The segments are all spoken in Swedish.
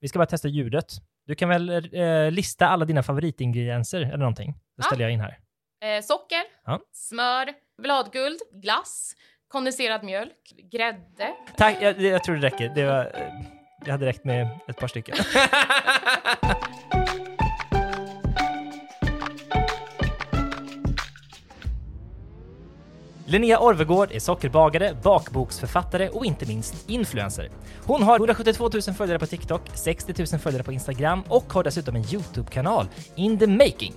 vi ska bara testa ljudet. Du kan väl eh, lista alla dina favoritingredienser eller någonting? Det Ja. ställer jag in här. Eh, socker, Ja. smör, bladguld, glass, kondenserad mjölk, grädde. Tack, jag, jag tror det räcker. Det, var, eh, det hade räckt med ett par stycken. Linnea Orvegård är sockerbagare, bakboksförfattare och inte minst influencer. Hon har 172 000 följare på TikTok, 60 000 följare på Instagram och har dessutom en YouTube-kanal, In the Making.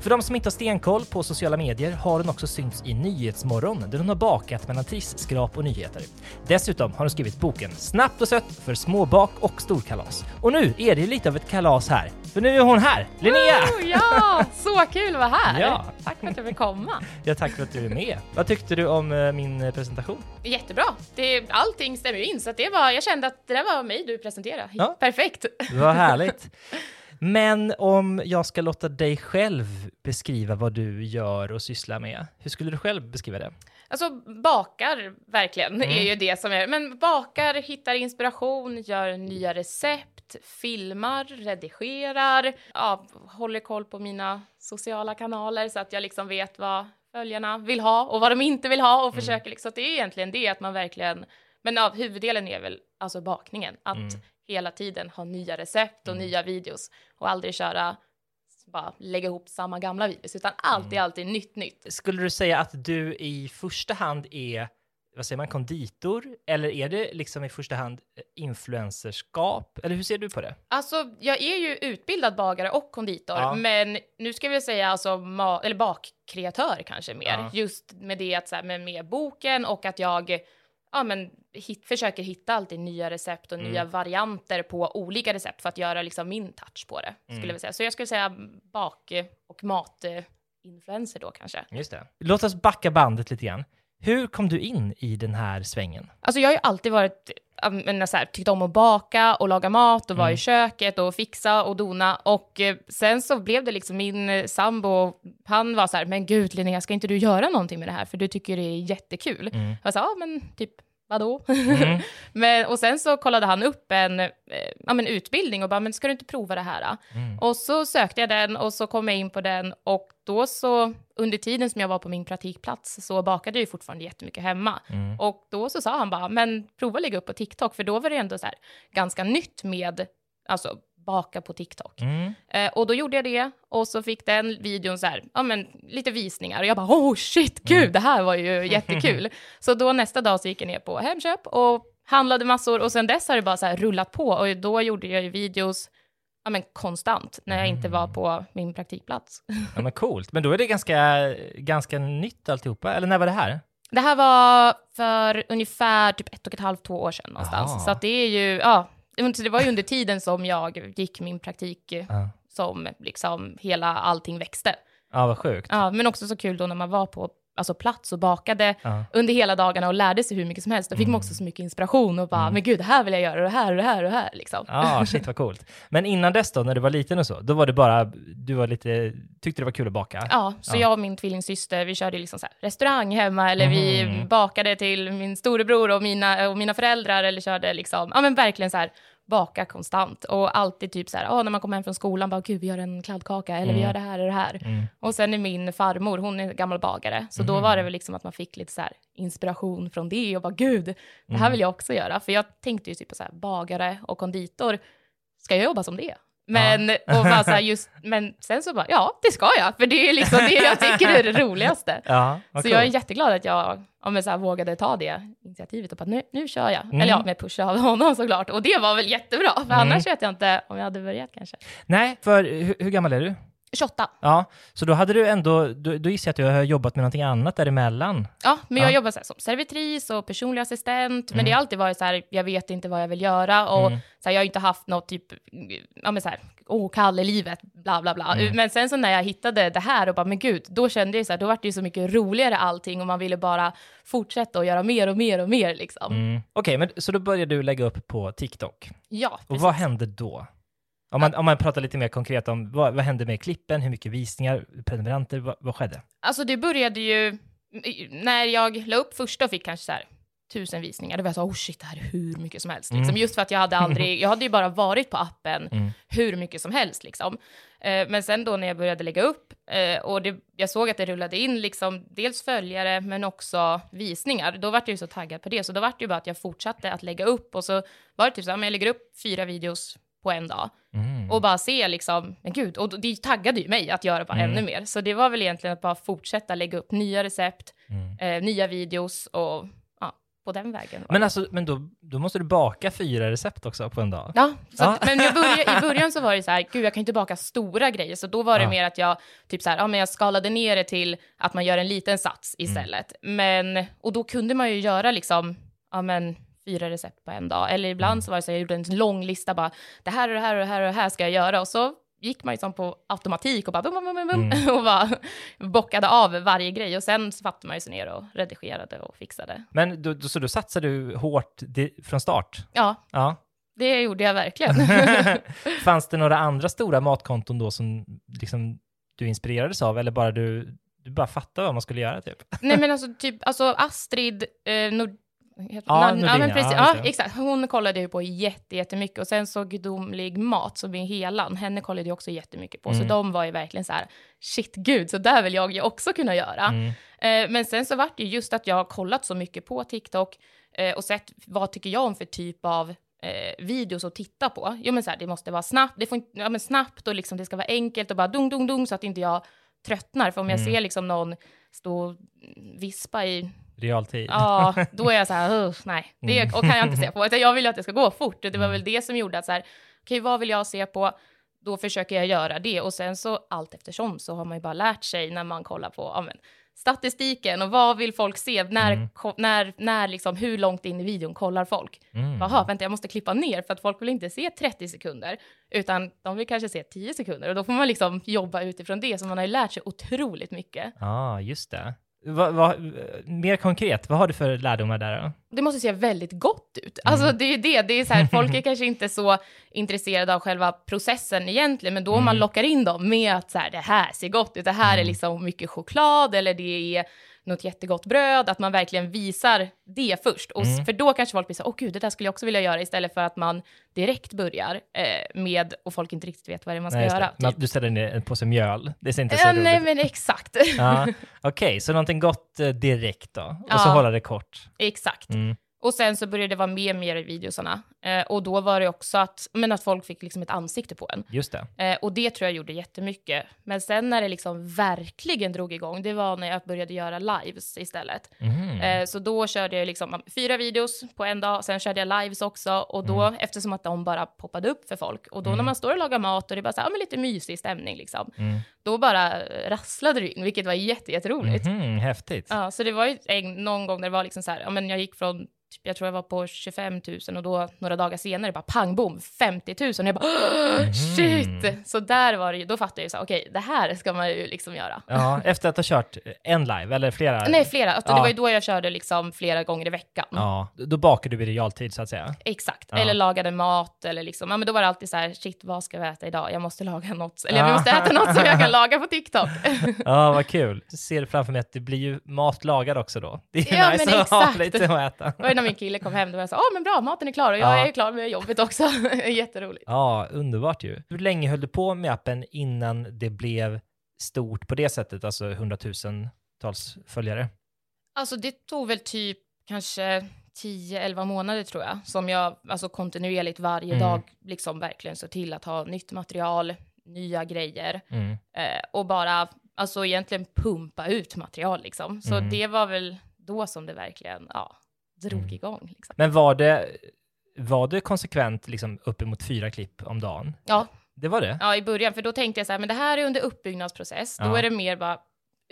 För de som inte har stenkoll på sociala medier har hon också synts i Nyhetsmorgon där hon har bakat mellan trissskrap och nyheter. Dessutom har hon skrivit boken Snabbt och sött för småbak och storkalas. Och nu är det lite av ett kalas här, för nu är hon här! Linnea! Oh, ja, så kul att vara här! Ja. Tack för att jag fick komma. Ja, tack för att du är med. Vad tyckte du om eh, min eh, presentation? Jättebra. Det, allting stämmer ju in, så det var, jag kände att det där var mig du presenterade. Ja. Perfekt. Vad härligt. Men om jag ska låta dig själv beskriva vad du gör och sysslar med, hur skulle du själv beskriva det? Alltså bakar verkligen Mm. är ju det som är, men bakar, hittar inspiration, gör nya recept, filmar, redigerar, ja, håller koll på mina sociala kanaler så att jag liksom vet vad följarna vill ha och vad de inte vill ha och försöker liksom, så det är egentligen det att man verkligen, men av huvuddelen är väl alltså bakningen, att hela tiden ha nya recept och nya videos och aldrig köra bara lägga ihop samma gamla videos, utan alltid, alltid nytt, nytt. Skulle du säga att du i första hand är, vad säger man, konditor? Eller är det liksom i första hand eh, influencerskap? Eller hur ser du på det? Alltså, jag är ju utbildad bagare och konditor, Ja. men nu ska vi säga alltså ma- eller bakkreatör kanske mer. Ja. Just med det att så här, med, med boken och att jag ja, men, hit, försöker hitta alltid nya recept och Mm. nya varianter på olika recept för att göra liksom min touch på det. Skulle Mm. jag säga. Så jag skulle säga bak och matinfluencer då kanske. Just det. Låt oss backa bandet lite grann. Hur kom du in i den här svängen? Alltså jag har ju alltid varit, ja, men så här, tyckt om att baka och laga mat och vara Mm. i köket och fixa och dona. Och eh, sen så blev det liksom min eh, sambo, han var så här, men gud Linnea, ska inte du göra någonting med det här? För du tycker det är jättekul. Mm. Jag sa, ja men typ vadå? Mm. men, och sen så kollade han upp en eh, ja, men utbildning och bara, men ska du inte prova det här? Mm. Och så sökte jag den och så kom jag in på den och då så under tiden som jag var på min praktikplats så bakade jag ju fortfarande jättemycket hemma. Mm. Och då så sa han bara, men prova lägga upp på TikTok, för då var det ändå så här ganska nytt med, alltså baka på TikTok. Mm. Eh, och då gjorde jag det och så fick den videon så här, ja men lite visningar och jag bara, oh shit, gud, det här var ju jättekul. så då nästa dag så gick jag ner på Hemköp och handlade massor och sen dess har det bara så här rullat på och då gjorde jag ju videos ja, men konstant när jag inte var på min praktikplats. Ja, men coolt. Men då är det ganska, ganska nytt alltihopa. Eller när var det här? Det här var för ungefär typ ett och ett halvt, två år sedan någonstans. Aha. Så det är ju, ja, det var ju under tiden som jag gick min praktik eh, Ja. som liksom hela allting växte. Ja, vad sjukt. Ja, men också så kul då när man var på alltså plats och bakade Ja. under hela dagarna och lärde sig hur mycket som helst. Då fick man också så mycket inspiration och bara, men gud, det här vill jag göra och det här och det här och det här liksom. Ja, shit vad coolt. Men innan dess då, när du var liten och så, då var det bara, du var lite, tyckte det var kul att baka? Ja, så Ja. jag och min tvillingsyster, vi körde liksom så här restaurang hemma eller vi Mhm. bakade till min storebror och mina, och mina föräldrar eller körde liksom, ja men verkligen så här baka konstant och alltid typ så här, ja när man kommer hem från skolan bara gud vi gör en kladdkaka eller vi Mm. gör det här och det här. Mm. Och sen är min farmor, hon är gammal bagare, så då Mhm. var det väl liksom att man fick lite så här inspiration från det och bara gud, det här Mm. vill jag också göra. För jag tänkte ju typ på så här bagare och konditor ska jag jobba som det? Men, och bara så just, men sen så bara, ja, det ska jag, för det är liksom det jag tycker är det roligaste. Ja, Så jag är jätteglad att jag ja, men så vågade ta det initiativet och bara, nu, nu kör jag. Mm. Eller ja, med pusha av honom såklart. Och det var väl jättebra, för annars vet jag inte om jag hade börjat kanske. Nej, för hur, hur gammal är du? 28. Ja, så då hade du ändå, då, då gissar jag att du har jobbat med någonting annat däremellan. Ja, men jag Ja. jobbar så här, som servitris och personlig assistent, men Mm. det har alltid varit så här, jag vet inte vad jag vill göra och Mm. så här, jag har inte haft något typ, ja men så här, åh, kall i livet, bla bla bla. Mm. Men sen så när jag hittade det här och bara, men gud, då kände jag så här, då var det ju så mycket roligare allting och man ville bara fortsätta och göra mer och mer och mer liksom. Mm. Okej, men så då började du lägga upp på TikTok. Ja, Och precis. vad hände då? Om man, om man pratar lite mer konkret om vad, vad hände med klippen, hur mycket visningar, prenumeranter, vad, vad skedde? Alltså det började ju, när jag la upp första och fick kanske så här tusen visningar, då var jag så oh shit, det här är hur mycket som helst. Liksom. Mm. Just för att jag hade aldrig, jag hade ju bara varit på appen Mm. hur mycket som helst liksom. Eh, men sen då när jag började lägga upp eh, och det, jag såg att det rullade in liksom dels följare men också visningar, då var jag ju så taggad på det. Så då var det ju bara att jag fortsatte att lägga upp och så var det typ så här, men jag lägger upp fyra videos på en dag Mm. och bara se liksom, men gud, och det taggade ju mig att göra bara Mm. ännu mer. Så det var väl egentligen att bara fortsätta lägga upp nya recept, Mm. eh, nya videos och ja, på den vägen. Men alltså, men då, då måste du baka fyra recept också på en dag? Ja, så Ja. Men började, i början så var det så här, gud jag kan inte baka stora grejer, så då var det Ja. mer att jag typ så här, ja men jag skalade ner det till att man gör en liten sats Mm. istället. Men, och då kunde man ju göra liksom, ja men fyra recept på en dag, eller ibland Mm. så var det så jag gjorde en lång lista bara, det här och det här och det här och det här ska jag göra, och så gick man ju som på automatik och bara bum, bum, bum, bum, Mm. och bara bockade av varje grej och sen satte man ju sig ner och redigerade och fixade. Men då, så då satsade du hårt från start? Ja, Ja. det gjorde jag verkligen. Fanns det några andra stora matkonton då som liksom, du inspirerades av, eller bara du, du bara fattade vad man skulle göra typ? Nej men alltså typ, alltså Astrid eh, Nord... heter- Ja, namn- ja, men ja, precis. Ja, det. exakt. Hon kollade ju på jätte, jättemycket. Och sen så Gudomlig mat, som är helan, henne kollade jag också jättemycket på. Så Mm. de var ju verkligen så här, shit gud, så där vill jag ju också kunna göra. Mm. Eh, men sen så vart det ju just att jag har kollat så mycket på TikTok eh, och sett vad tycker jag om för typ av eh, videos att titta på. Jo men så här, det måste vara snabbt, det får inte, ja, men snabbt och liksom det ska vara enkelt och bara dung, dung, dung så att inte jag tröttnar. För om jag Mm. ser liksom någon stå och vispa i Realtid. Ja, då är jag så här, "Ugh, nej, det Mm. och kan jag inte se på. Utan jag vill ju att det ska gå fort. Det var väl det som gjorde att så här, okej, vad vill jag se på? Då försöker jag göra det. Och sen så allt eftersom så har man ju bara lärt sig när man kollar på ja, men, statistiken och vad vill folk se? När, Mm. när, när liksom, hur långt in i videon kollar folk? Mm. Jaha, vänta, jag måste klippa ner för att folk vill inte se 30 sekunder, utan de vill kanske se 10 sekunder. Och då får man liksom jobba utifrån det, så man har ju lärt sig otroligt mycket. Ja, just det. Va, va, mer konkret, vad har du för lärdomar där då? det måste se väldigt gott ut. Alltså det är ju det, det är så här, folk är kanske inte så intresserade av själva processen egentligen, men då om man lockar in dem med att så här, det här ser gott ut, det här är liksom mycket choklad eller det är något jättegott bröd, att man verkligen visar det först. Och, Mm. För då kanske folk blir så åh gud, det där skulle jag också vilja göra, istället för att man direkt börjar eh, med, och folk inte riktigt vet vad det är man ska Nej, göra. Typ. Du ställer ner en påse mjöl, det ser inte så Ja, roligt nej men exakt. Ja, Okej, så någonting gott eh, direkt då, och så Ja. hålla det kort. exakt. Mm. Och sen så började det vara mer och mer i videosarna. Eh, och då var det också att, men att folk fick liksom ett ansikte på en. Just det. Eh, och det tror jag gjorde jättemycket. Men sen när det liksom verkligen drog igång, det var när jag började göra lives istället. Mhm. Eh, så då körde jag liksom fyra videos på en dag, sen körde jag lives också. Och då, Mm. eftersom att de bara poppade upp för folk, och då när man står och lagar mat och det är bara så här, ja, men lite mysig stämning liksom, Mm. då bara rasslade det in, vilket var jätte, jätteroligt. Mhm, häftigt. Ja, så det var ju en, någon gång där det var liksom så här, ja men jag gick från, typ, jag tror jag var på 25 000 och då några dagar senare bara pang bom, 50 000 och jag bara Mhm. shit! Så där var det ju, då fattade jag ju så okej det här ska man ju liksom göra. Ja, efter att ha kört en live, eller flera? Nej flera, alltså, Ja. det var ju då jag körde liksom flera gånger i veckan. Ja, då bakar du i realtid så att säga. Exakt, Ja. eller lagade mat eller liksom, ja men då var det alltid så här, shit vad ska vi äta idag? Jag måste laga något, eller Ja. jag måste äta något som jag kan laga på TikTok. Ja, vad kul. Jag ser framför mig att det blir ju mat lagad också då. Det är Ja, nice att ha exakt. lite att äta. När min kille kom hem, då var jag så, ja men bra, maten är klar och jag Ja. är klar med jobbet också. Jätteroligt. Ja, underbart ju. Hur länge höll du på med appen innan det blev stort på det sättet, alltså hundratusentals följare? Alltså det tog väl typ kanske 10-11 månader tror jag, som jag alltså kontinuerligt varje Mm. dag liksom verkligen såg till att ha nytt material, nya grejer Mm. eh, och bara alltså egentligen pumpa ut material liksom. Så Mm. det var väl då som det verkligen, ja, drog Mm. igång liksom. Men var det, var det konsekvent liksom uppemot fyra klipp om dagen? Ja, Det var det? ja, i början, för då tänkte jag så här, men det här är under uppbyggnadsprocess, då Ja. är det mer bara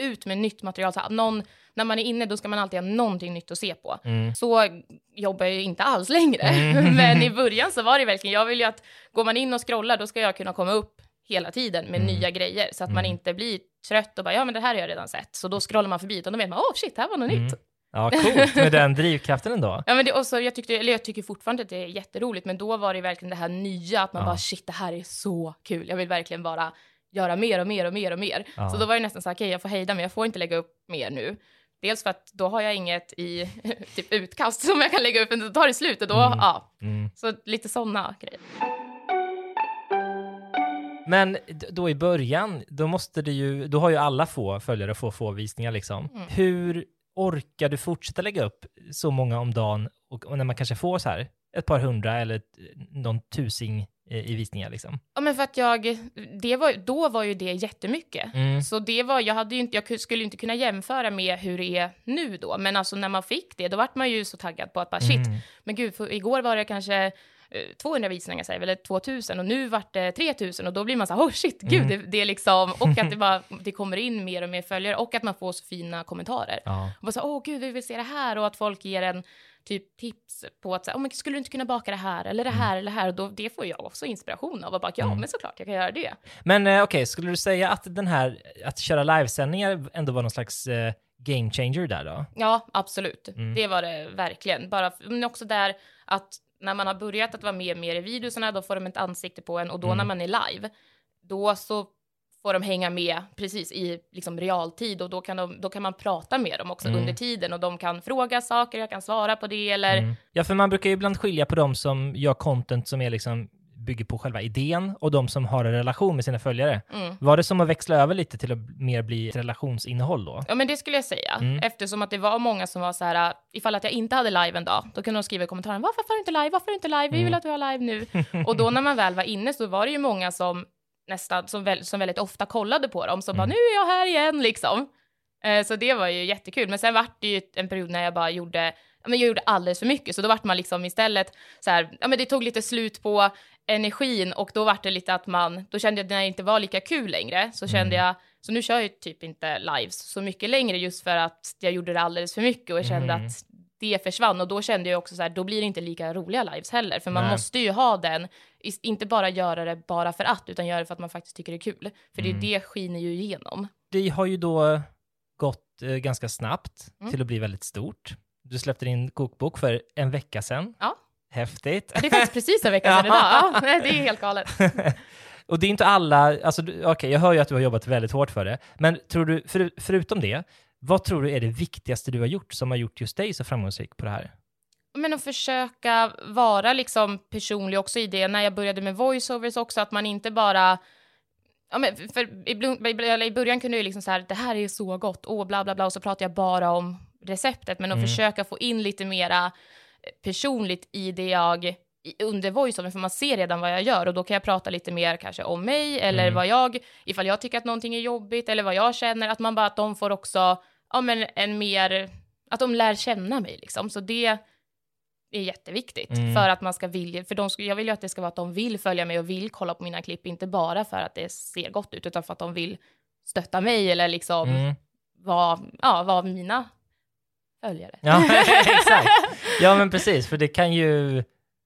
ut med nytt material. Så någon, när man är inne, då ska man alltid ha någonting nytt att se på. Mm. Så jobbar jag ju inte alls längre. Mm. Men i början så var det verkligen, jag vill ju att går man in och scrollar, då ska jag kunna komma upp hela tiden med Mm. nya grejer, så att man Mm. inte blir trött och bara, ja men det här har jag redan sett. Så då scrollar man förbi, och då vet man, åh oh, shit, det här var något Mm. nytt. Ja, coolt med den drivkraften ändå. Ja, men det, och så jag, tyckte, eller jag tycker fortfarande att det är jätteroligt, men då var det verkligen det här nya, att man Ja. bara shit, det här är så kul. Jag vill verkligen bara göra mer och mer och mer och mer. Ja. Så då var det nästan så här, okej, jag får hejda mig, jag får inte lägga upp mer nu. Dels för att då har jag inget i typ utkast som jag kan lägga upp, men då tar det slut och då, Mm. ja. Mm. Så lite sådana grejer. Men då i början, då måste du ju, då har ju alla få följare och få få visningar liksom. Mm. Hur orkar du fortsätta lägga upp så många om dagen och, och när man kanske får så här ett par hundra eller ett, någon tusing i, i visningar liksom? Ja, men för att jag, det var, då var ju det jättemycket. Mm. Så det var, jag hade inte, jag ku- skulle ju inte kunna jämföra med hur det är nu då, men alltså när man fick det, då vart man ju så taggad på att bara shit, Mm. men gud, för igår var det kanske eh, 200 visningar, säger eller 2000 och nu vart det 3000 och då blir man så här, oh shit, gud, Mm. det, det är liksom, och att det bara, det kommer in mer och mer följare och att man får så fina kommentarer. Ja. Och bara så här, åh gud, vi vill se det här och att folk ger en typ tips på att så här, oh, men skulle du inte kunna baka det här eller det här eller det här och då, det får jag också inspiration av och bara, ja, Mm. men såklart jag kan göra det. Men eh, okej, skulle du säga att den här, att köra livesändningar ändå var någon slags eh, game changer där då? Ja, absolut. Mm. Det var det verkligen. Bara, men också där att när man har börjat att vara med mer i videorna, då får de ett ansikte på en och då Mm. när man är live, då så får de hänga med precis i liksom realtid och då kan, de, då kan man prata med dem också Mm. under tiden och de kan fråga saker, jag kan svara på det eller Mm. Ja, för man brukar ju ibland skilja på de som gör content som är liksom bygger på själva idén och de som har en relation med sina följare. mm. Var det som att växla över lite till att mer bli ett relationsinnehåll då? Ja, men det skulle jag säga. Mm. Eftersom att det var många som var så här, ifall att jag inte hade live en dag, då kunde de skriva i kommentaren, varför har du inte live, varför du inte live, vi vill Mm. att du har live nu. och då när man väl var inne så var det ju många som nästan, som, väl, som väldigt ofta kollade på dem, som bara, Mm. nu är jag här igen liksom. Eh, så det var ju jättekul, men sen vart det ju en period när jag bara gjorde, men jag gjorde alldeles för mycket, så då vart man liksom istället så här, ja men det tog lite slut på energin och då vart det lite att man, då kände jag att när det inte var lika kul längre, så kände Mm. jag, så nu kör jag typ inte lives så mycket längre just för att jag gjorde det alldeles för mycket och jag kände Mm. att det försvann och då kände jag också så här, då blir det inte lika roliga lives heller, för man Nej. måste ju ha den, inte bara göra det bara för att, utan göra det för att man faktiskt tycker det är kul, för Mm. det, det skiner ju igenom. Det har ju då gått eh, ganska snabbt Mm. till att bli väldigt stort. Du släppte din kokbok för en vecka sedan. Ja. Häftigt. Ja, det är faktiskt precis en vecka sedan idag, ja, det är helt galet. och det är inte alla, alltså okej, jag hör ju att du har jobbat väldigt hårt för det, men tror du, för, förutom det, vad tror du är det viktigaste du har gjort som har gjort just dig så framgångsrik på det här? Men att försöka vara liksom personlig också i det. När jag började med voiceovers också, att man inte bara... Ja, men för i, början kunde jag ju liksom så här, det här är så gott, åh bla bla bla, och så pratar jag bara om receptet. Men att Mm. försöka få in lite mera eh, personligt i det jag under voiceover, för man ser redan vad jag gör och då kan jag prata lite mer kanske om mig eller Mm. vad jag, ifall jag tycker att någonting är jobbigt eller vad jag känner, att man bara att de får också, ja men en mer, att de lär känna mig liksom. Så det är jätteviktigt Mm. för att man ska vilja, för de, jag vill ju att det ska vara att de vill följa mig och vill kolla på mina klipp, inte bara för att det ser gott ut, utan för att de vill stötta mig eller liksom Mm. vara, ja, vara mina följare. Ja, exakt. Ja, men precis, för det kan ju...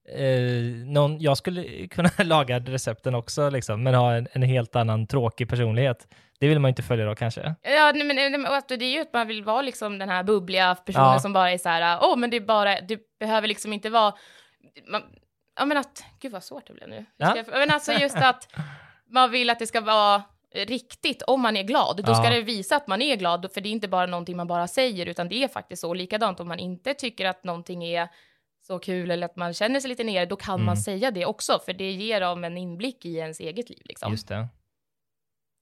Eh, någon, jag skulle kunna laga recepten också, liksom, men ha en, en helt annan tråkig personlighet. Det vill man inte följa då kanske. Ja, nej, men, det är ju att man vill vara liksom den här bubbliga personen Ja. som bara är så här, åh, men det är bara, du behöver liksom inte vara, man, ja men att, gud vad svårt det blev nu. Ja. jag- Men alltså just att man vill att det ska vara riktigt om man är glad. Då ska Ja. det visa att man är glad, för det är inte bara någonting man bara säger, utan det är faktiskt så. Likadant om man inte tycker att någonting är så kul eller att man känner sig lite nere, då kan Mm. man säga det också, för det ger dem en inblick i ens eget liv. Liksom. Just det.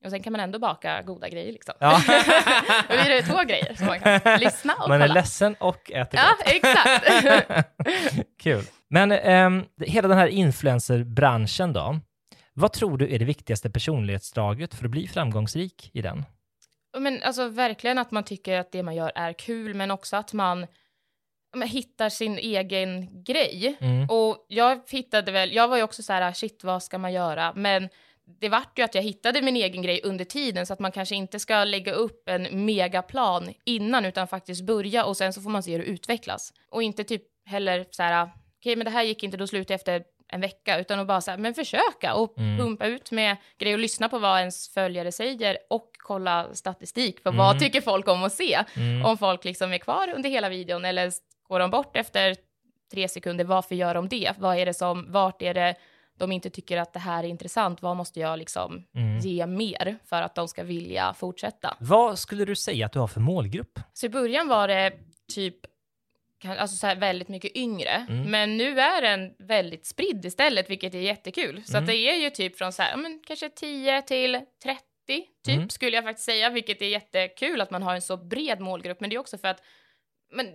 Och sen kan man ändå baka goda grejer liksom. Ja. Blir det två grejer som man kan lyssna och Man är kolla. ledsen och äter Ja, gott. exakt. Kul. Men ehm, hela den här influencerbranschen då, vad tror du är det viktigaste personlighetsdraget för att bli framgångsrik i den? Men alltså verkligen att man tycker att det man gör är kul, men också att man men, hittar sin egen grej. Mm. Och jag hittade väl, jag var ju också så här, shit vad ska man göra? Men det vart ju att jag hittade min egen grej under tiden, så att man kanske inte ska lägga upp en megaplan innan, utan faktiskt börja och sen så får man se hur det utvecklas. Och inte typ heller så här, okej men det här gick inte, då slutar jag efter en vecka, utan att bara så här, men försöka och Mm. pumpa ut med grejer och lyssna på vad ens följare säger och kolla statistik för Mm. vad tycker folk om att se? Mm. Om folk liksom är kvar under hela videon eller går de bort efter tre sekunder, varför gör de det? Vad är det som, vart är det de inte tycker att det här är intressant? Vad måste jag liksom Mm. ge mer för att de ska vilja fortsätta? Vad skulle du säga att du har för målgrupp? Så i början var det typ alltså så här väldigt mycket yngre, Mm. men nu är den väldigt spridd istället, vilket är jättekul. Så Mm. det är ju typ från så här, men kanske 10 till 30 typ Mm. skulle jag faktiskt säga, vilket är jättekul att man har en så bred målgrupp. Men det är också för att men,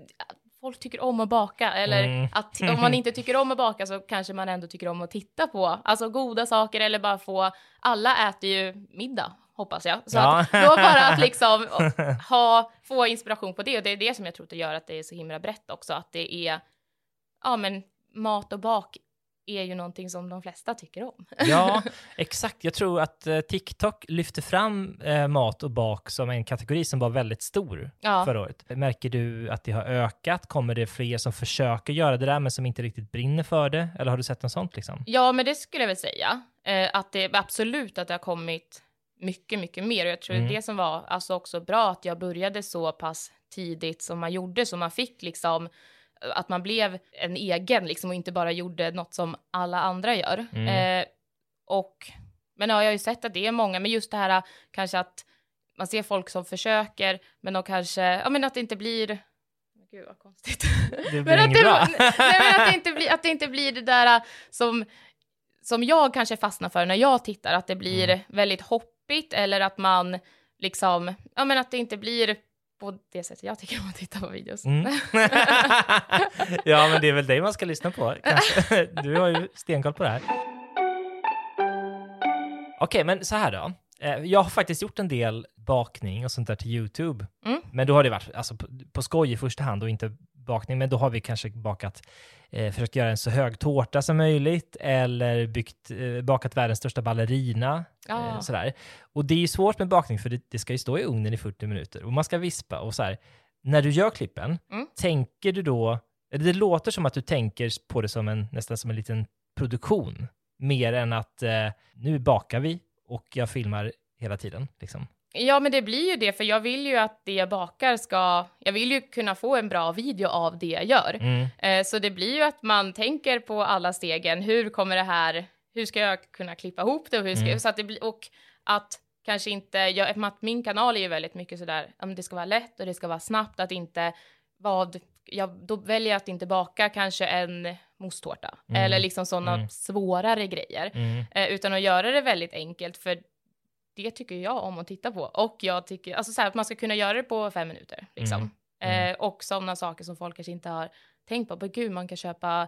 folk tycker om att baka, eller Mm. att om man inte tycker om att baka så kanske man ändå tycker om att titta på, alltså goda saker eller bara få, alla äter ju middag hoppas jag. Så Ja. att då bara att liksom ha, få inspiration på det och det är det som jag tror att det gör att det är så himla brett också, att det är, ja men mat och bak är ju någonting som de flesta tycker om. Ja, exakt. Jag tror att eh, TikTok lyfter fram eh, mat och bak som en kategori som var väldigt stor Ja. förra året. Märker du att det har ökat? Kommer det fler som försöker göra det där men som inte riktigt brinner för det? Eller har du sett något sånt liksom? Ja, men det skulle jag väl säga. Eh, att det absolut att det har kommit mycket, mycket mer. Och jag tror Mm. det som var alltså också bra att jag började så pass tidigt som man gjorde, så man fick liksom att man blev en egen liksom och inte bara gjorde något som alla andra gör. Mm. Eh, och, men ja, jag har ju sett att det är många, men just det här kanske att man ser folk som försöker, men de kanske, ja men att det inte blir Gud vad konstigt. Det blir att det, bra. nej, men att det inte blir, att det inte blir det där äh, som, som jag kanske fastnar för när jag tittar, att det blir Mm. väldigt hoppigt eller att man liksom, ja men att det inte blir på det sättet jag tycker om att titta på videos. Mm. ja, men det är väl dig man ska lyssna på. kanske. Du har ju stenkoll på det här. Okej, men så här då. Eh, Jag har faktiskt gjort en del bakning och sånt där till YouTube. Mm. Men då har det varit alltså, på, på skoj i första hand och inte bakning. Men då har vi kanske bakat, eh, försökt göra en så hög tårta som möjligt eller byggt, eh, bakat världens största ballerina. Eh, Ja. sådär. Och det är ju svårt med bakning för det, det ska ju stå i ugnen i 40 minuter och man ska vispa och så här. När du gör klippen, Mm. tänker du då, eller det låter som att du tänker på det som en, nästan som en liten produktion, mer än att eh, nu bakar vi och jag filmar hela tiden. Liksom. Ja, men det blir ju det, för jag vill ju att det jag bakar ska, jag vill ju kunna få en bra video av det jag gör. Mm. Eh, så det blir ju att man tänker på alla stegen, hur kommer det här, hur ska jag kunna klippa ihop det och hur ska, Mm. så att det blir, och att kanske inte, jag, att min kanal är ju väldigt mycket sådär, det ska vara lätt och det ska vara snabbt, att inte vad, jag, då väljer jag att inte baka kanske en mosttårta Mm. eller liksom sådana Mm. svårare grejer, Mm. eh, utan att göra det väldigt enkelt, för det tycker jag om att titta på. Och jag tycker, alltså så här, att man ska kunna göra det på fem minuter, liksom. Mm. Mm. Eh, och sådana saker som folk kanske inte har tänkt på. Men gud, man kan köpa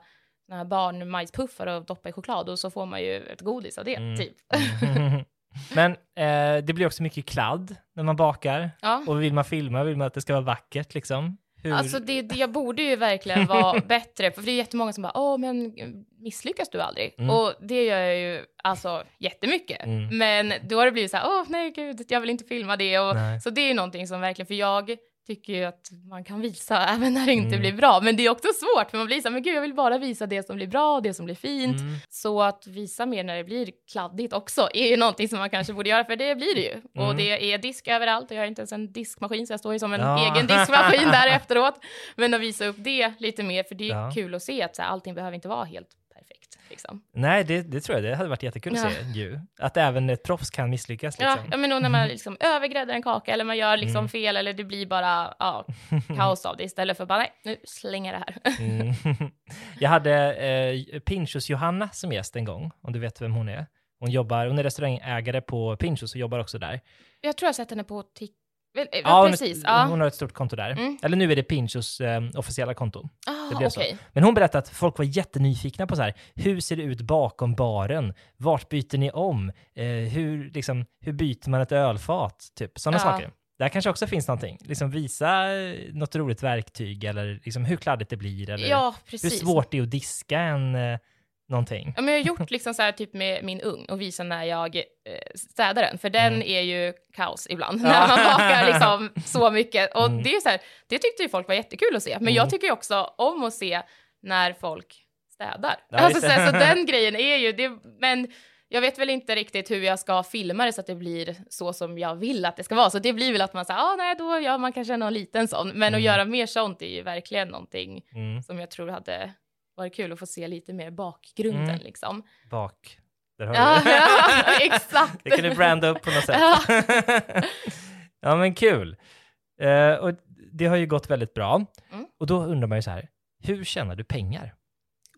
här barnmajspuffar och doppa i choklad och så får man ju ett godis av det, Mm. typ. Mm. Men eh, det blir också mycket kladd när man bakar. Ja. Och vill man filma vill man att det ska vara vackert liksom. Hur... Alltså det, det, jag borde ju verkligen vara bättre för det är jättemånga som bara, åh men misslyckas du aldrig? Mm. Och det gör jag ju alltså jättemycket. Mm. Men då har det blivit så här, åh nej gud, jag vill inte filma det. Och, Nej. så det är ju någonting som verkligen, för jag tycker ju att man kan visa även när det inte Mm. blir bra. Men det är också svårt, för man blir så här, men gud jag vill bara visa det som blir bra och det som blir fint. Mm. Så att visa mer när det blir kladdigt också är ju någonting som man kanske borde göra, för det blir det ju. Och Mm. det är disk överallt och jag har inte ens en diskmaskin, så jag står ju som en Ja. egen diskmaskin där efteråt. Men att visa upp det lite mer, för det är Ja. kul att se att så här, allting behöver inte vara helt. Liksom. Nej, det, det tror jag. Det hade varit jättekul att Ja. se ju. Att även ett proffs kan misslyckas liksom. ja, men då när man liksom övergräddar en kaka eller man gör liksom Mm. fel eller det blir bara ja, kaos av det istället för bara nej, nu slänger jag det här. Mm. Jag hade eh, Pinchos Johanna som gäst en gång, om du vet vem hon är. Hon jobbar, hon är restaurangägare på Pinchos och jobbar också där. Jag tror jag har sett henne på TikTok. Ja, Ja, hon- precis. Ja. Hon har ett stort konto där. Mm. Eller nu är det Pinchos eh, officiella konto. Ah, Det blev okej. så. Men hon berättade att folk var jättenyfikna på så här, hur ser det ut bakom baren? Vart byter ni om? Eh, hur, liksom, hur byter man ett ölfat? Typ sådana Ja. saker. Där kanske också finns någonting. Liksom visa eh, något roligt verktyg eller liksom hur kladdigt det blir eller Ja, hur svårt det är att diska en eh, någonting. Ja, men jag har gjort liksom så här typ med min ugn och visa när jag eh, städar den, för den Mm. är ju kaos ibland när man bakar liksom så mycket. Och Mm. det är så här, det tyckte ju folk var jättekul att se, men Mm. jag tycker också om att se när folk städar. Ja, alltså, så, här, så den grejen är ju, det, men jag vet väl inte riktigt hur jag ska filma det så att det blir så som jag vill att det ska vara. Så det blir väl att man säger, ah, nej, då gör man kanske någon liten sån. Men Mm. att göra mer sånt är ju verkligen någonting Mm. som jag tror hade varit kul att få se lite mer bakgrunden Mm. liksom. Bak. Där har Ja, du ja, exakt. Det kan du branda upp på något sätt. Ja. ja, men kul. Eh, och det har ju gått väldigt bra. Mm. Och då undrar man ju så här, hur tjänar du pengar?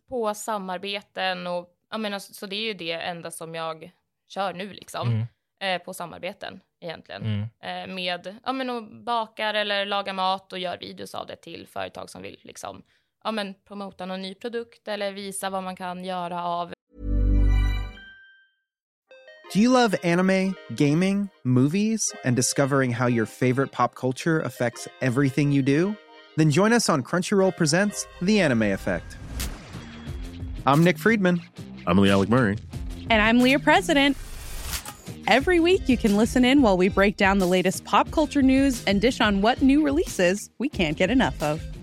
På samarbeten och, jag menar, så det är ju det enda som jag kör nu liksom. Mm, Eh, på samarbeten egentligen. mm, Eh, med, ja men och bakar eller lagar mat och gör videos av det till företag som vill liksom, ja men promota någon ny produkt eller visa vad man kan göra av Do you love anime, gaming, movies, and discovering how your favorite pop culture affects everything you do? Then join us on Crunchyroll Presents The Anime Effect. I'm Nick Friedman. I'm Lee Alec Murray. And I'm Leah President. Every week, you can listen in while we break down the latest pop culture news and dish on what new releases we can't get enough of.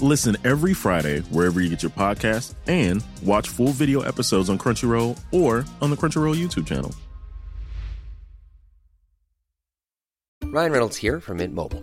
Listen every Friday wherever you get your podcast and watch full video episodes on Crunchyroll or on the Crunchyroll YouTube channel. Ryan Reynolds here from Mint Mobile.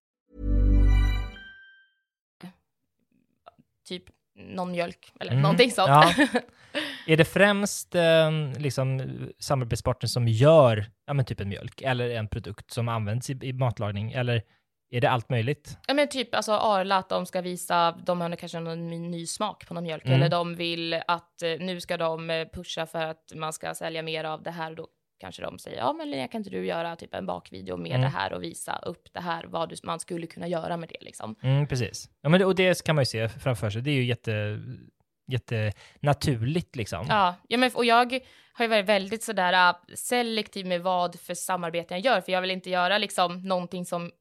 någon mjölk eller Mm, någonting sånt. ja. Är det främst eh, liksom, samarbetspartner som gör ja, men typ en mjölk eller en produkt som används i, i matlagning? Eller är det allt möjligt? Ja men typ alltså Arla att de ska visa, de har kanske någon ny, ny smak på någon mjölk Mm. eller de vill att eh, nu ska de eh, pusha för att man ska sälja mer av det här och då kanske de säger ja men Linnea kan inte du göra typ en bakvideo med Mm. det här och visa upp det här vad du, man skulle kunna göra med det liksom. Mm, precis. Ja, men det, och det kan man ju se framför sig. Det är ju jätte, jättenaturligt liksom. Ja, ja men, och jag har ju varit väldigt sådär äh, selektiv med vad för samarbeten jag gör, för jag vill inte göra liksom någonting som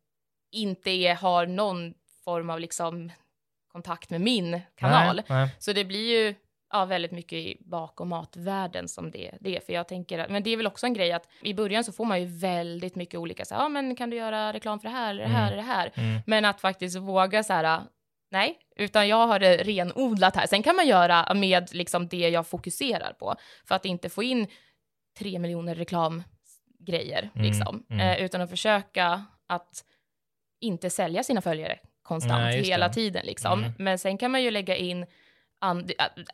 inte är, har någon form av liksom kontakt med min kanal. Nej, nej. Så det blir ju ja, väldigt mycket i bak och matvärlden som det, det är. För jag tänker att, men det är väl också en grej att i början så får man ju väldigt mycket olika, så här, ja men kan du göra reklam för det här, det här, Mm. det här. Mm. Men att faktiskt våga så här, nej, utan jag har det renodlat här. Sen kan man göra med liksom det jag fokuserar på, för att inte få in tre miljoner reklamgrejer, Mm, liksom. mm. Eh, utan att försöka att inte sälja sina följare konstant Nej, hela det. tiden, liksom. Mm. Men sen kan man ju lägga in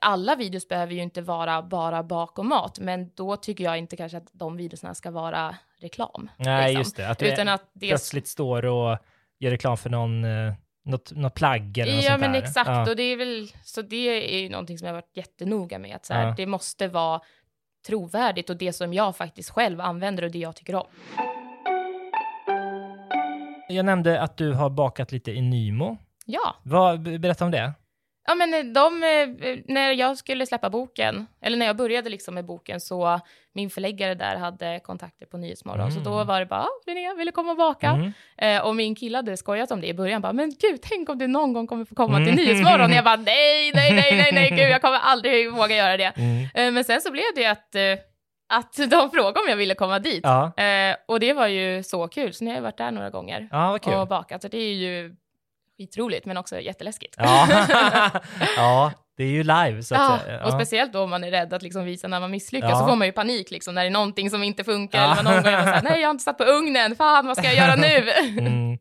alla videos behöver ju inte vara bara bakom mat, men då tycker jag inte kanske att de videorna ska vara reklam. Nej, liksom. just det. Att du Utan att det plötsligt står och gör reklam för någon, eh, något, något plagg eller något Ja sånt men där. exakt, Ja. och det är väl, så det är ju någonting som jag har varit jättenoga med, att så här, Ja. det måste vara trovärdigt och det som jag faktiskt själv använder och det jag tycker om. Jag nämnde att du har bakat lite i Nymo. Ja, Vad, berätta om det. Ja, men eh, de, eh, när jag skulle släppa boken, eller när jag började liksom med boken, så min förläggare där hade kontakter på Nyhetsmorgon, så då Mm. var det bara, "Ah, Linnea, vill du komma och baka? Mm. Eh, och min kille hade skojat om det i början, bara, men gud, tänk om du någon gång kommer få komma till Mm. Nyhetsmorgon. Jag bara, nej, nej, nej, nej, nej, gud, jag kommer aldrig våga göra det. Mm. Eh, men sen så blev det att, eh, att de frågade om jag ville komma dit. Ja. Eh, och det var ju så kul, så nu har jag varit där några gånger Ja, och bakat. Så det är ju skitroligt, men också jätteläskigt. Ja. ja, det är ju live så att Ja, och speciellt då om man är rädd att liksom visa när man misslyckas, Ja. så får man ju panik liksom när det är någonting som inte funkar, Ja. eller någon gång är man såhär, nej jag har inte satt på ugnen, fan vad ska jag göra nu? Mm.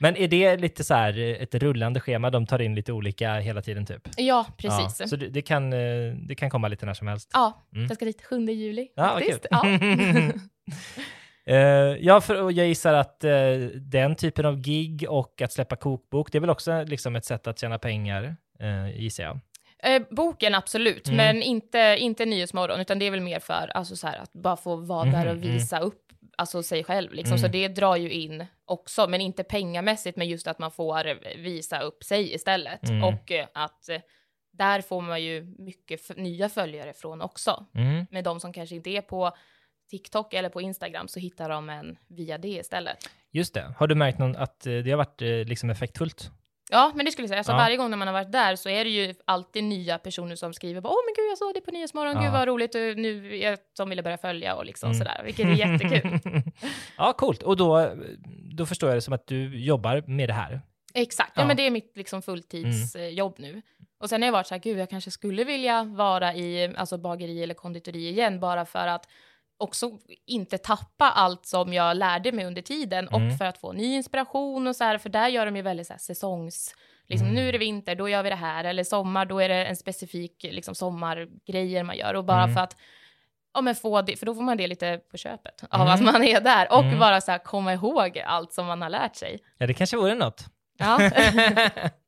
Men är det lite så här eh, ett rullande schema? De tar in lite olika hela tiden typ? ja, precis. Ja, så det, det, kan, eh, det kan komma lite när som helst? Ja, Mm. jag ska dit 7 juli Ja, faktiskt. Ja. Eh, ja, för jag gissar att eh, den typen av gig och att släppa kokbok, det är väl också liksom ett sätt att tjäna pengar, uh, gissar jag. Eh, boken absolut, Mm. men inte, inte Nyhetsmorgon, utan det är väl mer för alltså, så här, att bara få vara där Mhm, och visa upp alltså, sig själv. Liksom. Mm. Så det drar ju in också, men inte pengamässigt, men just att man får eh, visa upp sig istället. Mm. Och eh, att eh, där får man ju mycket nya följare från också. Mm. Med de som kanske inte är på TikTok eller på Instagram så hittar de en via det istället. Just det. Har du märkt någon, att eh, det har varit eh, liksom effektfullt? Ja, men det skulle jag säga. Alltså, Ja. Varje gång när man har varit där så är det ju alltid nya personer som skriver bara, åh men gud jag såg det på Nyhetsmorgon, Ja. gud vad roligt, och nu jag, de ville börja följa och liksom Mm. sådär, vilket är jättekul. ja, coolt. Och då, då förstår jag det som att du jobbar med det här. Exakt, ja. Ja. men det är mitt liksom fulltidsjobb nu. Och sen har jag varit så här, gud jag kanske skulle vilja vara i alltså bageri eller konditori igen, bara för att också inte tappa allt som jag lärde mig under tiden Mm. och för att få ny inspiration och så här, för där gör de ju väldigt så här säsongs, liksom Mm. nu är det vinter, då gör vi det här, eller sommar, då är det en specifik liksom sommargrejer man gör och bara Mm. för att Ja men få det, för då får man det lite på köpet av Mm. att man är där och Mm. bara så här komma ihåg allt som man har lärt sig. Ja, det kanske vore något. Ja.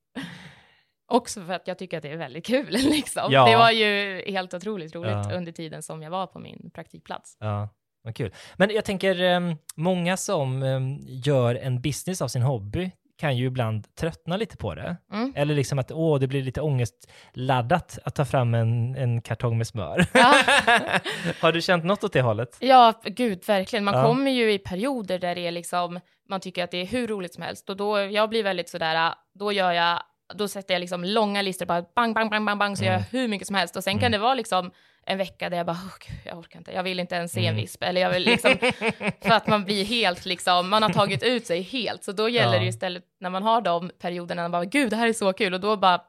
Också för att jag tycker att det är väldigt kul liksom. Ja. Det var ju helt otroligt roligt Ja. under tiden som jag var på min praktikplats. Ja, vad kul. Men jag tänker, em, många som em, gör en business av sin hobby kan ju ibland tröttna lite på det. Mm. Eller liksom att åh, det blir lite ångestladdat att ta fram en, en kartong med smör. Ja. Har du känt något åt det hållet? Ja, gud, verkligen. Man Ja. kommer ju i perioder där det är liksom, man tycker att det är hur roligt som helst och då, jag blir väldigt sådär, då gör jag, då sätter jag liksom långa listor, bara bang, bang, bang, bang, bang, så Mm. gör jag hur mycket som helst och sen kan Mm. det vara liksom en vecka där jag bara, "Åh, gud, jag orkar inte, jag vill inte ens se en Mm. visp, eller jag vill liksom, för att man blir helt liksom, man har tagit ut sig helt, så då gäller Ja. det istället när man har de perioderna, man bara, gud, det här är så kul, och då bara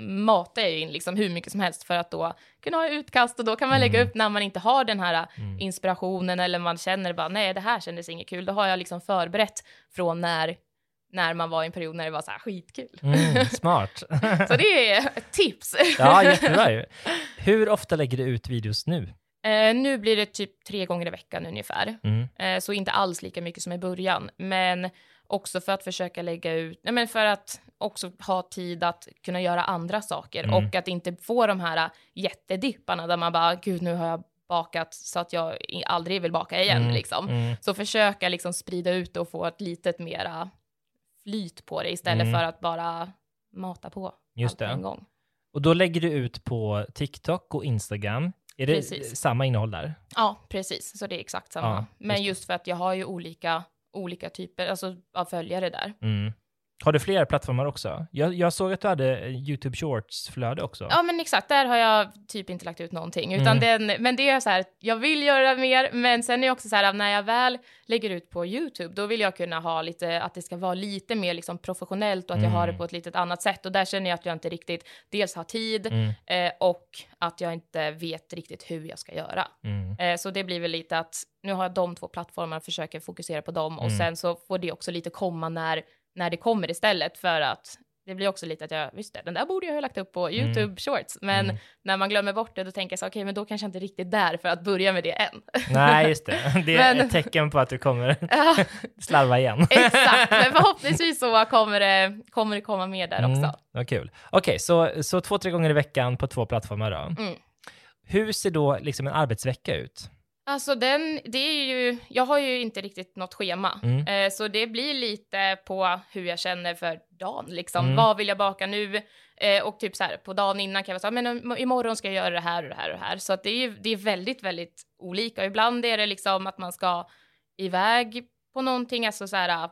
matar jag in liksom hur mycket som helst för att då kunna ha utkast och då kan man lägga Mm. upp när man inte har den här Mm. inspirationen eller man känner bara nej det här kändes inget kul. Då har jag liksom förberett från när, när man var i en period när det var så här skitkul. Mm, smart. så det är ett tips. ja, jättebra ju. Hur ofta lägger du ut videos nu? Eh, nu blir det typ tre gånger i veckan ungefär. Mm. Eh, så inte alls lika mycket som i början. Men också för att försöka lägga ut, nej men för att också ha tid att kunna göra andra saker Mm. och att inte få de här jättedipparna där man bara, gud nu har jag bakat så att jag aldrig vill baka igen Mm, liksom. mm. Så försöka liksom sprida ut det och få ett litet mera flyt på det istället Mm. för att bara mata på Just allt på en gång. Och då lägger du ut på TikTok och Instagram. Är det Precis. samma innehåll där? Ja, precis. Så det är exakt samma. Ja, Men just det. just för att jag har ju olika, olika typer alltså, av följare där. Mm. Har du fler plattformar också? Jag, jag såg att du hade YouTube Shorts-flöde också. Ja, men exakt. Där har jag typ inte lagt ut någonting. Utan Mm. den, men det är så här, jag vill göra mer, men sen är det också så här, när jag väl lägger ut på YouTube, då vill jag kunna ha lite, att det ska vara lite mer liksom professionellt och att jag har det Mm. på ett litet annat sätt. Och där känner jag att jag inte riktigt dels har tid Mm. eh, och att jag inte vet riktigt hur jag ska göra. Mm. Eh, så det blir väl lite att nu har jag de två plattformarna, försöker fokusera på dem och Mm. sen så får det också lite komma när, när det kommer istället för att det blir också lite att jag, visst det, den där borde jag ha lagt upp på YouTube Shorts, men Mm. när man glömmer bort det då tänker jag så okej, men då kanske jag inte riktigt där för att börja med det än. Nej, just det. Det är Men- ett tecken på att du kommer slarva igen. Exakt, men förhoppningsvis så kommer det, kommer det komma mer där Mm, också. vad kul. Okej, så, så två, tre gånger i veckan på två plattformar då. Mm. Hur ser då liksom en arbetsvecka ut? Alltså den, det är ju, jag har ju inte riktigt något schema, Mm. eh, så det blir lite på hur jag känner för dagen liksom. Mm. Vad vill jag baka nu? Eh, och typ så här på dagen innan kan jag här, men im- imorgon ska jag göra det här och det här och det här. Så att det är ju, det är väldigt, väldigt olika. Ibland är det liksom att man ska iväg på någonting, alltså så här,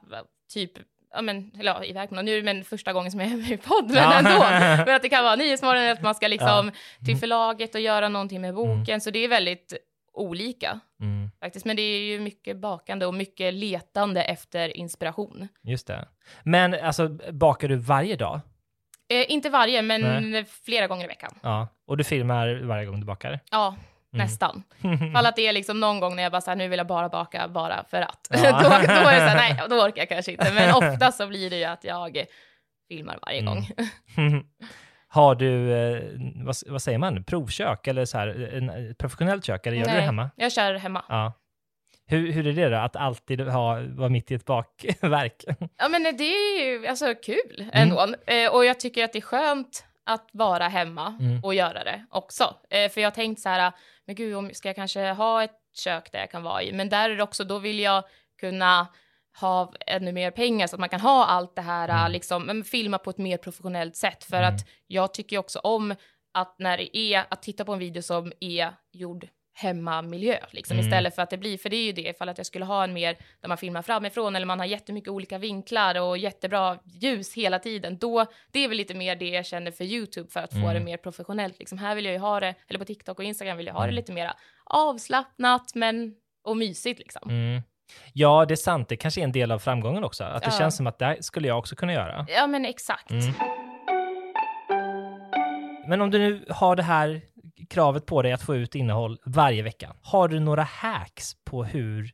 typ Ja, men, eller ja, iväg på något, nu men första gången som jag är med i podd, men Ja. ändå. Men att det kan vara Nyhetsmorgon, att man ska liksom Ja. till förlaget och göra någonting med boken, så det är väldigt olika Mm, faktiskt. Men det är ju mycket bakande och mycket letande efter inspiration. just det. Men alltså, bakar du varje dag? Eh, inte varje, men Nej. flera gånger i veckan. Ja. Och du filmar varje gång du bakar? Ja, Mm. nästan. Fall att det är liksom någon gång när jag bara så här, nu vill jag bara baka bara för att. Ja. då, då är det så här, nej, då orkar jag kanske inte. Men ofta så blir det ju att jag filmar varje Mm. gång. Har du, eh, vad, vad säger man, provkök eller så här, en, ett professionellt kök eller gör du det Nej, hemma? Jag kör hemma. Ja. Hur, hur är det då, att alltid ha, vara mitt i ett bakverk? Ja, men det är ju alltså kul Mm. ändå. Eh, och jag tycker att det är skönt att vara hemma Mm. och göra det också. Eh, för jag har tänkt så här, men gud, om ska jag kanske ha ett kök där jag kan vara i? Men där är det också, då vill jag kunna ha ännu mer pengar så att man kan ha allt det här, Mm. liksom, filma på ett mer professionellt sätt. För att jag tycker också om att när det är, att titta på en video som är gjord hemmamiljö, liksom, Mm. istället för att det blir, för det är ju det, ifall att jag skulle ha en mer där man filmar framifrån eller man har jättemycket olika vinklar och jättebra ljus hela tiden, då, det är väl lite mer det jag känner för YouTube för att få Mm. det mer professionellt. Liksom, här vill jag ju ha det, eller på TikTok och Instagram vill jag ha Mm. det lite mer avslappnat men och mysigt liksom. Ja, det är sant. Det kanske är en del av framgången också. Att det Ja. känns som att det skulle jag också kunna göra. Ja men exakt. Mm. Men om du nu har det här kravet på dig att få ut innehåll varje vecka, har du några hacks på hur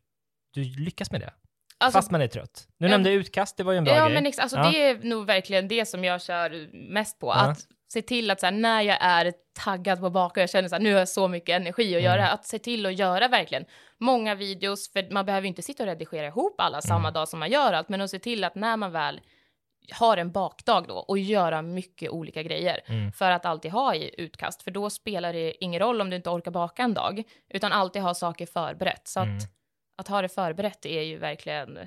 du lyckas med det? Alltså- Fast man är trött. Nu Ja. nämnde jag utkast, det var ju en bra Ja, grej. men ex- alltså, Ja. det är nog verkligen det som jag kör mest på. Ja. Att se till att så här, när jag är taggad på att baka och jag känner så här, nu har jag så mycket energi att Mm. göra, att se till att göra verkligen många videos, för man behöver ju inte sitta och redigera ihop alla samma Mm. dag som man gör allt, men att se till att när man väl har en bakdag då och göra mycket olika grejer Mm. för att alltid ha i utkast, för då spelar det ingen roll om du inte orkar baka en dag, utan alltid ha saker förberett. Så Mm. att, att ha det förberett är ju verkligen,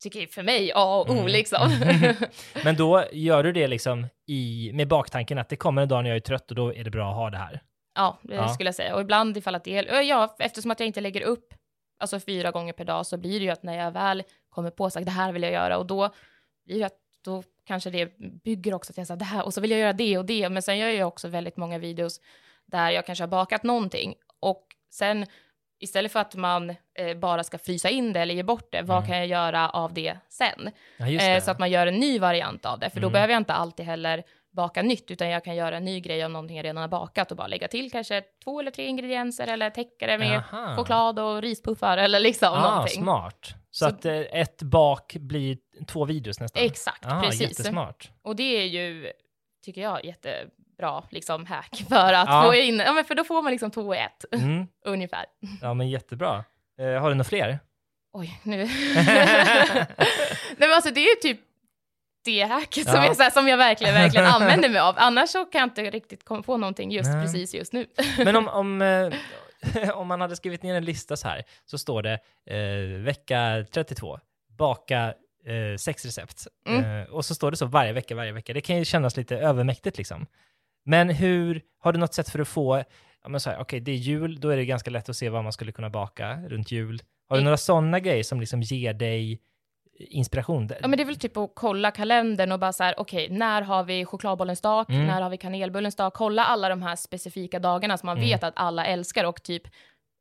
tycker för mig A och O Mm. liksom. Men då gör du det liksom i, med baktanken att det kommer en dag när jag är trött och då är det bra att ha det här. Ja, det Ja. skulle jag säga. Och ibland ifall att det är, ja, eftersom att jag inte lägger upp alltså fyra gånger per dag så blir det ju att när jag väl kommer på att det här vill jag göra och då blir det att då kanske det bygger också att jag säger det här och så vill jag göra det och det. Men sen gör jag också väldigt många videos där jag kanske har bakat någonting och sen istället för att man eh, bara ska frysa in det eller ge bort det, vad Mm. kan jag göra av det sen? Ja, Eh, det. så att man gör en ny variant av det, för då Mm. behöver jag inte alltid heller baka nytt, utan jag kan göra en ny grej av någonting jag redan har bakat och bara lägga till kanske två eller tre ingredienser eller täcka det med Jaha. choklad och rispuffar eller liksom ah, någonting. smart. Så, Så- att eh, ett bak blir två videos nästan? Exakt, ah, precis. Jättesmart. Och det är ju, tycker jag, jättebra liksom hack för att Ja. få in, ja men för då får man liksom två i ett, Mm. ungefär. Ja, men jättebra. Eh, har du några fler? Oj, nu. Nej men alltså det är ju typ det hacket som, Ja. är så här, som jag verkligen, verkligen använder mig av. Annars så kan jag inte riktigt på någonting just Nej. precis just nu. Men om, om, eh, om man hade skrivit ner en lista så här, så står det eh, vecka 32, baka eh, sex recept. Mm. Eh, och så står det så varje vecka, varje vecka. Det kan ju kännas lite övermäktigt liksom. Men hur, har du något sätt för att få, ja men så här, okej det är jul, då är det ganska lätt att se vad man skulle kunna baka runt jul. Har du några sådana grejer som liksom ger dig inspiration? Ja men det är väl typ att kolla kalendern och bara så här, okej, när har vi chokladbollens dag, Mm. när har vi kanelbullens dag, kolla alla de här specifika dagarna som man Mm. vet att alla älskar och typ,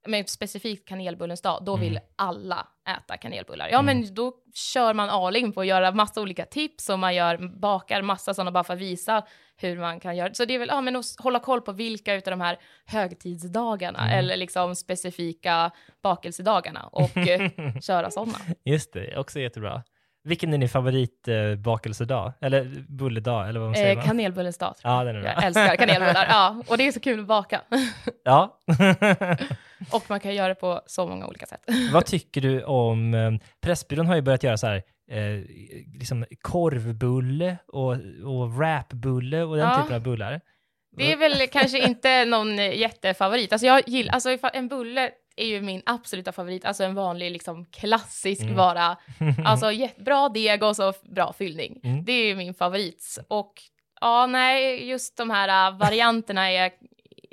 men specifikt kanelbullens dag, då vill Mm. alla äta kanelbullar. Ja Mm. men då kör man all in på att göra massa olika tips och man gör, bakar massa sådana bara för att visa hur man kan göra. Så det är väl, ja men att hålla koll på vilka utav de här högtidsdagarna Mm. eller liksom specifika bakelsedagarna och eh, köra sådana. Just det, också jättebra. Vilken är din favoritbakelsedag? Eller bulledag, eller vad man säger? Eh, kanelbullens dag. Ja, den är bra. Jag älskar kanelbullar, ja. Och det är så kul att baka. Ja. Och man kan göra det på så många olika sätt. Vad tycker du om, eh, Pressbyrån har ju börjat göra så här, eh, liksom korvbulle och, och wrapbulle och den Ja. typen av bullar. Det är väl kanske inte någon jättefavorit. Alltså jag gillar, alltså en bulle är ju min absoluta favorit, alltså en vanlig liksom klassisk Mm. bara, alltså bra deg och så bra fyllning. Mm. Det är ju min favorit. Och ja, nej, just de här äh, varianterna är,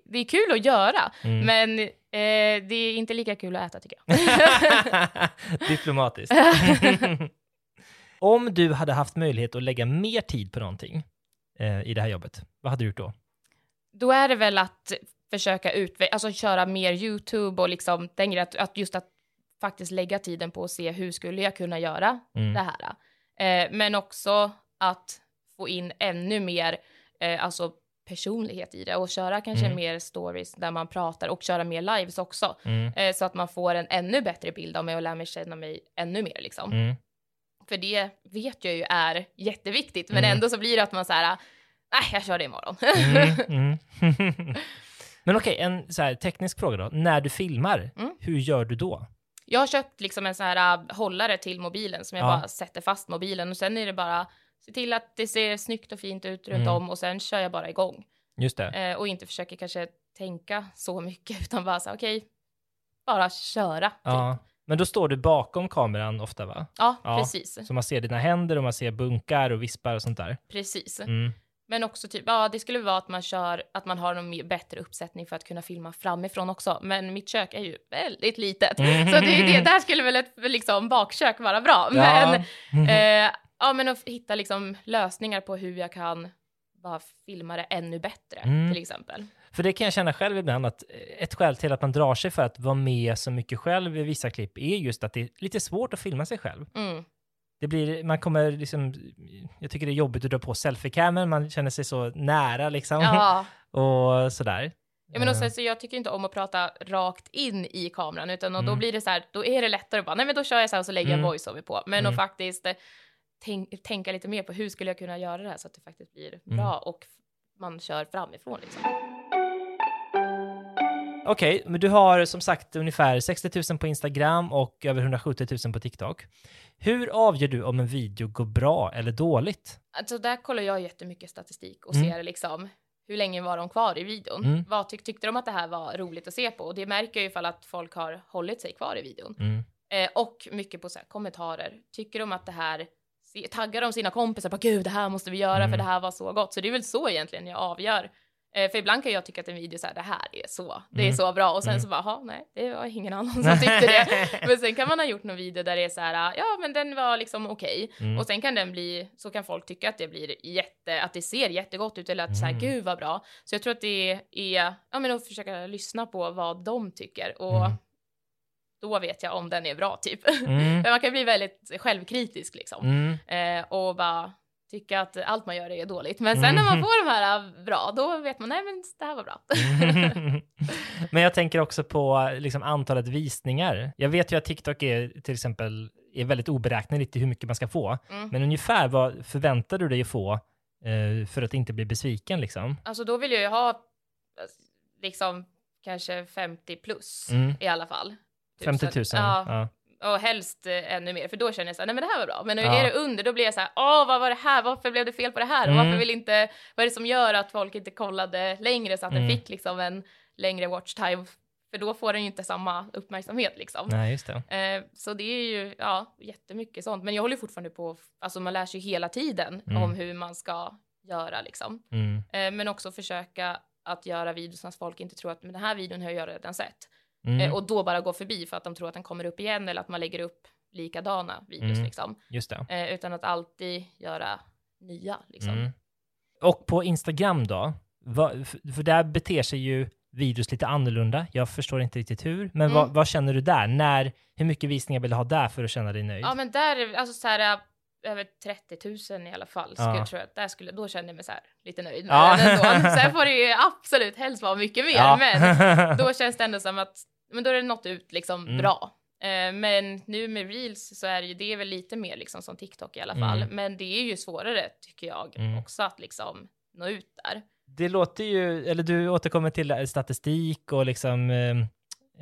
det är kul att göra, Mm. men eh, det är inte lika kul att äta tycker jag. Diplomatiskt. Om du hade haft möjlighet att lägga mer tid på någonting eh, i det här jobbet, vad hade du gjort då? Då är det väl att försöka utveckla, alltså köra mer YouTube och liksom den grejen att, att just att faktiskt lägga tiden på att se hur skulle jag kunna göra Mm. det här. Eh, men också att få in ännu mer, eh, alltså personlighet i det och köra kanske Mm. mer stories där man pratar och köra mer lives också. Mm. Eh, så att man får en ännu bättre bild av mig och lär mig känna mig ännu mer liksom. Mm. För det vet jag ju är jätteviktigt, men Mm. ändå så blir det att man så här, nej, jag kör det imorgon. Mm, mm. Men okej, en så här, teknisk fråga då. När du filmar, hur gör du då? Jag har köpt liksom en sån här äh, hållare till mobilen som jag Ja. bara sätter fast mobilen och sen är det bara se till att det ser snyggt och fint ut runt Mm. om och sen kör jag bara igång. Just det. Eh, och inte försöker kanske tänka så mycket utan bara så okej, bara köra. Typ. Ja. Men då står du bakom kameran ofta va? Ja, Ja. precis. Så man ser dina händer och man ser bunkar och vispar och sånt där. Precis. Mm. Men också typ, ja det skulle vara att man kör, att man har mer- bättre uppsättning för att kunna filma framifrån också. Men mitt kök är ju väldigt litet. Mm. Så det det, där skulle väl ett liksom, bakkök vara bra. Ja. Men, eh, ja, men att hitta liksom lösningar på hur jag kan bara filma det ännu bättre, Mm. till exempel. För det kan jag känna själv ibland att ett skäl till att man drar sig för att vara med så mycket själv i vissa klipp är just att det är lite svårt att filma sig själv. Mm. Det blir, man kommer liksom, jag tycker det är jobbigt att dra på selfie-camen, man känner sig så nära liksom. Ja. och sådär. Ja, men och Eh, så jag tycker inte om att prata rakt in i kameran, utan och då Mm. blir det så här, då är det lättare att bara, nej men då kör jag så här och så lägger Mm. jag voiceover på. Men Mm. att faktiskt eh, tänk, tänka lite mer på hur skulle jag kunna göra det här så att det faktiskt blir Mm. bra och man kör framifrån liksom. Okej, men du har som sagt ungefär 60 000 på Instagram och över 170 000 på TikTok. Hur avgör du om en video går bra eller dåligt? Alltså där kollar jag jättemycket statistik och Mm. ser liksom hur länge var de kvar i videon? Mm. Vad tyck, tyckte de att det här var roligt att se på? Och det märker jag ju ifall att folk har hållit sig kvar i videon. Mm. Eh, och mycket på så kommentarer. Tycker de att det här, taggar de sina kompisar på gud det här måste vi göra Mm. för det här var så gott. Så det är väl så egentligen jag avgör. Eh, för ibland kan jag tycka att en video så här, det här är så, det är Mm. så bra. Och sen Mm. så bara, "Jaha, nej, det var ingen annan som tyckte det. Men sen kan man ha gjort någon video där det är så här, ja men den var liksom okej. Mm. Och sen kan den bli, så kan folk tycka att det blir jätte, att det ser jättegott ut eller att så här, Mm. gud vad bra. Så jag tror att det är, ja men att försöka lyssna på vad de tycker. Och. Då vet jag om den är bra typ. Mm. Men man kan bli väldigt självkritisk liksom. Mm. Eh, och bara tycka att allt man gör är dåligt. Men sen när man Mm. får de här äh, bra, då vet man, nej men det här var bra. Men jag tänker också på liksom, antalet visningar. Jag vet ju att TikTok är till exempel är väldigt oberäkneligt i hur mycket man ska få. Mm. Men ungefär vad förväntar du dig att få eh, för att inte bli besviken liksom? Alltså då vill jag ju ha eh, liksom kanske 50 plus Mm. i alla fall. 50 000? Ja. Ja. Och helst eh, ännu mer, för då känner jag så här, nej men det här var bra. Men Ja. är det under, då blir jag så här, åh vad var det här, varför blev det fel på det här? Mm. varför vill inte, vad är det som gör att folk inte kollade längre så att den Mm. fick liksom en längre watch time? För då får den ju inte samma uppmärksamhet liksom. Nej, just det. Eh, så det är ju, ja, jättemycket sånt. Men jag håller fortfarande på, alltså man lär sig hela tiden Mm. om hur man ska göra liksom. Mm. Eh, men också försöka att göra videos att folk inte tror att men den här videon har jag redan sett. Mm. Eh, och då bara gå förbi för att de tror att den kommer upp igen eller att man lägger upp likadana videos Mm. liksom. Just det. Eh, utan att alltid göra nya liksom. Mm. Och på Instagram då? Vad- för- där beter sig ju videos lite annorlunda. Jag förstår inte riktigt hur. Men Mm. vad, vad känner du där? När, hur mycket visningar vill du ha där för att känna dig nöjd? Ja men där, är- alltså så här, äh, över 30 000 i alla fall, skulle, Ja. tror jag, där skulle, då känner jag mig så här, lite nöjd med Ja. den ändå. Sen får det ju absolut helst vara mycket mer, Ja. men då känns det ändå som att, men då är det nått ut liksom Mm. bra. Eh, men nu med reels så är det ju, det är väl lite mer liksom som TikTok i alla fall, Mm. men det är ju svårare tycker jag Mm. också att liksom nå ut där. Det låter ju, eller du återkommer till statistik och liksom, eh,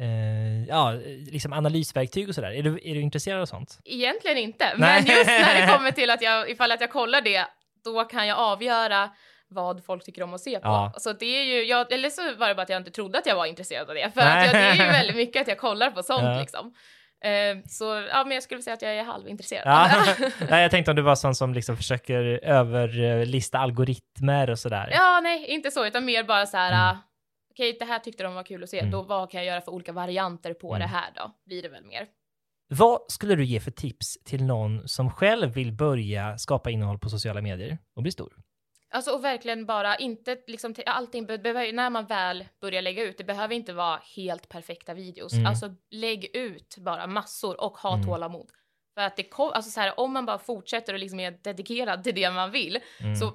eh, ja, liksom analysverktyg och sådär. Är du, är du intresserad av sånt? Egentligen inte, Nej. men just när det kommer till att jag, ifall att jag kollar det, då kan jag avgöra vad folk tycker om att se på. Ja. Så det är ju, jag, eller så var det bara att jag inte trodde att jag var intresserad av det. För att jag, det är ju väldigt mycket att jag kollar på sånt Ja. liksom. Eh, så ja, men jag skulle säga att jag är halvintresserad. Ja. Nej, jag tänkte om du var sån som liksom försöker överlista algoritmer och sådär. Ja, nej, inte så, utan mer bara så här, Mm. ah, okej, det här tyckte de var kul att se, Mm. då vad kan jag göra för olika varianter på Mm. det här då? Blir det väl mer. Vad skulle du ge för tips till någon som själv vill börja skapa innehåll på sociala medier och bli stor? Alltså och verkligen bara inte liksom allting be- behöver när man väl börjar lägga ut, det behöver inte vara helt perfekta videos. Mm. Alltså lägg ut bara massor och ha Mm. tålamod. För att det kom, alltså så här, om man bara fortsätter och liksom är dedikerad till det man vill Mm. så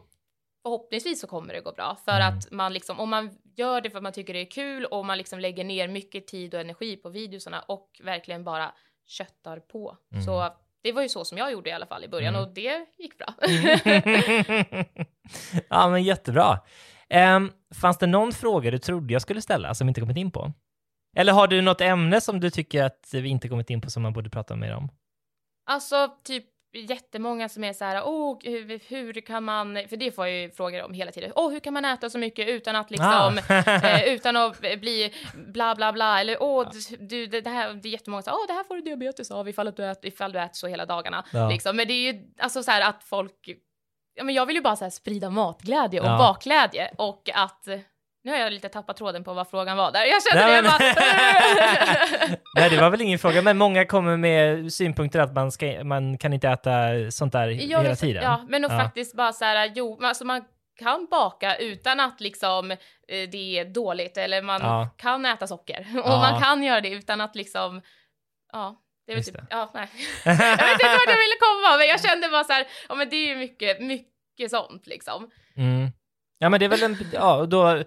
förhoppningsvis så kommer det gå bra. För Mm. att man liksom, om man gör det för att man tycker det är kul och man liksom lägger ner mycket tid och energi på videosarna och verkligen bara köttar på. Mm. Så det var ju så som jag gjorde i alla fall i början Mm. och det gick bra. ja, men jättebra. Um, fanns det någon fråga du trodde jag skulle ställa som vi inte kommit in på? Eller har du något ämne som du tycker att vi inte kommit in på som man borde prata mer om? Alltså typ jättemånga som är så här, åh, hur, hur kan man, för det får jag ju frågor om hela tiden, åh, hur kan man äta så mycket utan att liksom, Ah. eh, utan att bli bla bla bla, eller åh, du, det, det här, det är jättemånga som, åh, det här får du diabetes av ifall, att du, äter, ifall du äter så hela dagarna, Ja. liksom. Men det är ju, alltså så här att folk, ja men jag vill ju bara så här sprida matglädje och Ja. bakglädje och att, nu har jag lite tappat tråden på vad frågan var där, jag kände Nej, det men- bara, Nej, det var väl ingen fråga, men många kommer med synpunkter att man, ska, man kan inte äta sånt där Ja, hela det- tiden. Ja, men och Ja. faktiskt bara så här, jo, alltså man kan baka utan att liksom eh, det är dåligt eller man Ja. kan äta socker och Ja. man kan göra det utan att liksom, ja. Det Just typ, det. ja, nej. jag vet inte vart jag ville komma, men jag kände bara så här, ja men det är ju mycket, mycket sånt liksom. Mm. Ja, men det är väl en, ja, då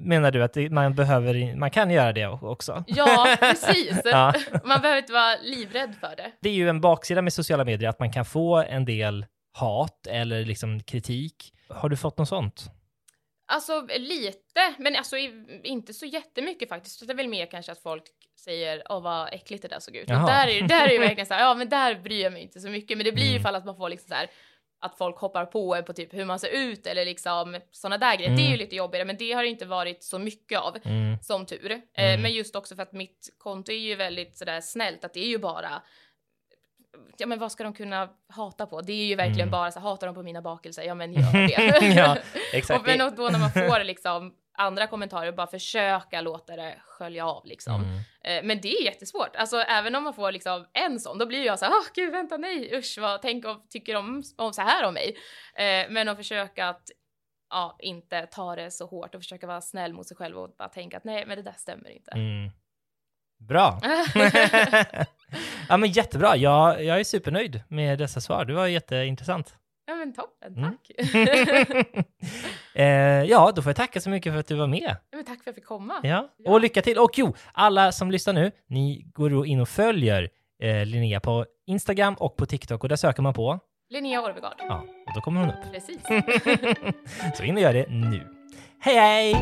menar du att det, man behöver, man kan göra det också? Ja, precis. Ja. Man behöver inte vara livrädd för det. Det är ju en baksida med sociala medier att man kan få en del hat eller liksom kritik. Har du fått något sånt? Alltså lite, men alltså inte så jättemycket faktiskt. Det är väl mer kanske att folk säger åh vad äckligt det där såg ut. Där är, där är det verkligen så här, ja men där bryr jag mig inte så mycket. Men det blir ju Mm. ifall att man får liksom så här att folk hoppar på en på typ hur man ser ut eller liksom sådana där grejer. Mm. Det är ju lite jobbigare, men det har det inte varit så mycket av. Mm. Som tur. Eh, Mm. men just också för att mitt konto är ju väldigt sådär snällt, att det är ju bara Ja men vad ska de kunna hata på? Det är ju verkligen Mm. bara så hatar de på mina bakelser, ja men gör det. Ja, exakt. Och, men då när man får liksom andra kommentarer, bara försöka låta det skölja av liksom. Mm. Eh, men det är jättesvårt. Alltså även om man får liksom en sån, då blir jag så här, åh gud vänta nej, usch vad, tänk om tycker om, om så här om mig. Eh, men att försöka att ja, inte ta det så hårt och försöka vara snäll mot sig själv och bara tänka att nej men det där stämmer inte. Mm. Bra. ja, men jättebra. Jag, jag är supernöjd med dessa svar. Det var jätteintressant. Ja men toppen, Mm. tack. eh, ja, då får jag tacka så mycket för att du var med. Ja, men tack för att jag fick komma. Ja, och lycka till. Och jo, alla som lyssnar nu, ni går då in och följer eh, Linnea på Instagram och på TikTok och där söker man på, Linnea Orvegard. ja, och då kommer hon upp. Precis. Så in och gör det nu. Hej hej!